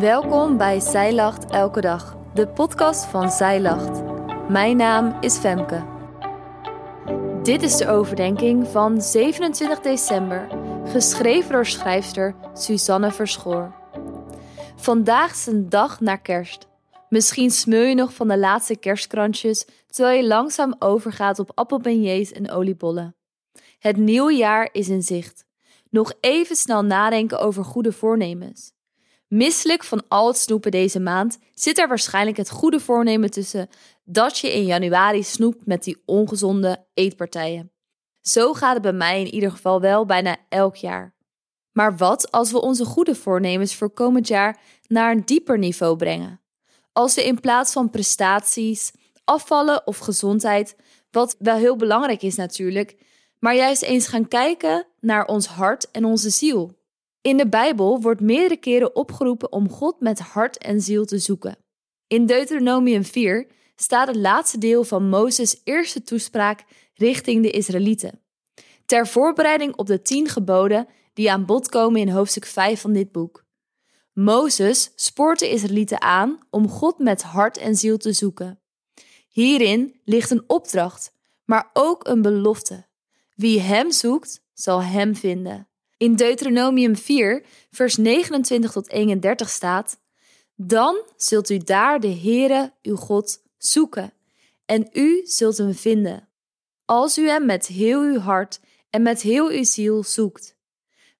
Welkom bij Zij Lacht Elke Dag, de podcast van Zij Lacht. Mijn naam is Femke. Dit is de overdenking van 27 december, geschreven door schrijfster Suzanne Verschoor. Vandaag is een dag na kerst. Misschien smeel je nog van de laatste kerstkrantjes, terwijl je langzaam overgaat op appelbeignets en oliebollen. Het nieuwe jaar is in zicht. Nog even snel nadenken over goede voornemens. Misselijk van al het snoepen deze maand zit er waarschijnlijk het goede voornemen tussen dat je in januari snoept met die ongezonde eetpartijen. Zo gaat het bij mij in ieder geval wel bijna elk jaar. Maar wat als we onze goede voornemens voor komend jaar naar een dieper niveau brengen? Als we in plaats van prestaties, afvallen of gezondheid, wat wel heel belangrijk is natuurlijk, maar juist eens gaan kijken naar ons hart en onze ziel. In de Bijbel wordt meerdere keren opgeroepen om God met hart en ziel te zoeken. In Deuteronomium 4 staat het laatste deel van Mozes' eerste toespraak richting de Israëlieten. Ter voorbereiding op de tien geboden die aan bod komen in hoofdstuk 5 van dit boek. Mozes spoort de Israëlieten aan om God met hart en ziel te zoeken. Hierin ligt een opdracht, maar ook een belofte. Wie Hem zoekt, zal Hem vinden. In Deuteronomium 4, vers 29 tot 31 staat: Dan zult u daar de Heere, uw God, zoeken, en u zult hem vinden, als u hem met heel uw hart en met heel uw ziel zoekt.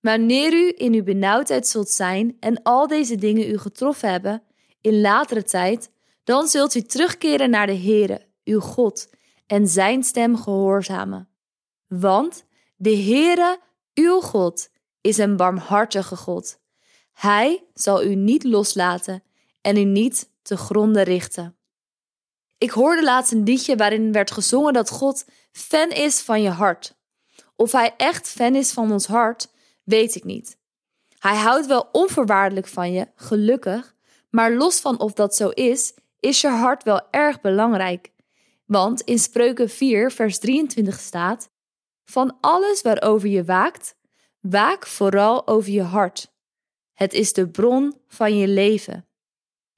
Wanneer u in uw benauwdheid zult zijn en al deze dingen u getroffen hebben in latere tijd, dan zult u terugkeren naar de Heere, uw God, en zijn stem gehoorzamen. Want de Heere, uw God, is een barmhartige God. Hij zal u niet loslaten en u niet te gronden richten. Ik hoorde laatst een liedje waarin werd gezongen dat God fan is van je hart. Of hij echt fan is van ons hart, weet ik niet. Hij houdt wel onvoorwaardelijk van je, gelukkig, maar los van of dat zo is, is je hart wel erg belangrijk. Want in Spreuken 4, vers 23 staat: Van alles waarover je waakt, waak vooral over je hart. Het is de bron van je leven.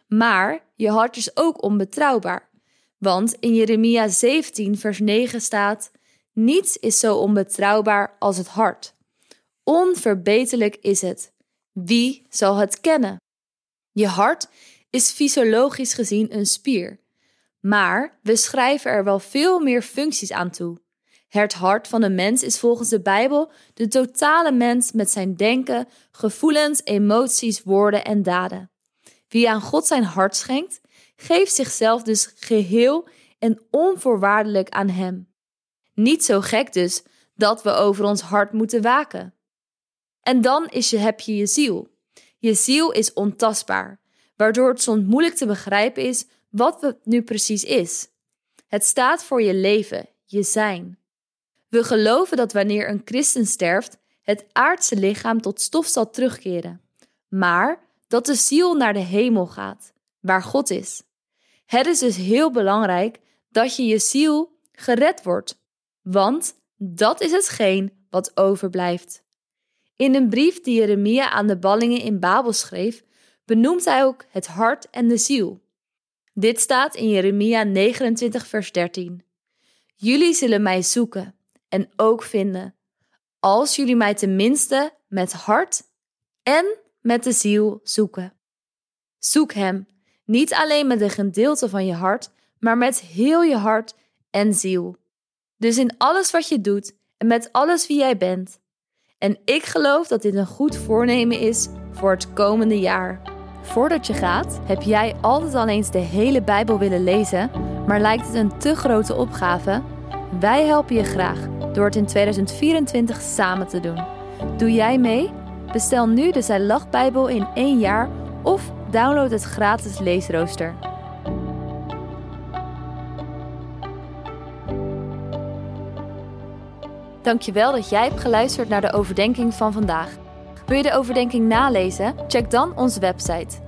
Maar je hart is ook onbetrouwbaar. Want in Jeremia 17, vers 9 staat: Niets is zo onbetrouwbaar als het hart. Onverbeterlijk is het. Wie zal het kennen? Je hart is fysiologisch gezien een spier. Maar we schrijven er wel veel meer functies aan toe. Het hart van een mens is volgens de Bijbel de totale mens met zijn denken, gevoelens, emoties, woorden en daden. Wie aan God zijn hart schenkt, geeft zichzelf dus geheel en onvoorwaardelijk aan Hem. Niet zo gek dus dat we over ons hart moeten waken. En dan is je, heb je je ziel. Je ziel is ontastbaar, waardoor het soms moeilijk te begrijpen is wat het nu precies is. Het staat voor je leven, je zijn. We geloven dat wanneer een christen sterft, het aardse lichaam tot stof zal terugkeren, maar dat de ziel naar de hemel gaat, waar God is. Het is dus heel belangrijk dat je je ziel gered wordt, want dat is hetgeen wat overblijft. In een brief die Jeremia aan de ballingen in Babel schreef, benoemt hij ook het hart en de ziel. Dit staat in Jeremia 29, vers 13. Jullie zullen mij zoeken en ook vinden, als jullie mij tenminste met hart en met de ziel zoeken. Zoek Hem, niet alleen met een gedeelte van je hart, maar met heel je hart en ziel. Dus in alles wat je doet en met alles wie jij bent. En ik geloof dat dit een goed voornemen is voor het komende jaar. Voordat je gaat, heb jij altijd al eens de hele Bijbel willen lezen, maar lijkt het een te grote opgave? Wij helpen je graag door het in 2024 samen te doen. Doe jij mee? Bestel nu de Zij Lach Bijbel in één jaar of download het gratis leesrooster. Dankjewel dat jij hebt geluisterd naar de overdenking van vandaag. Wil je de overdenking nalezen? Check dan onze website.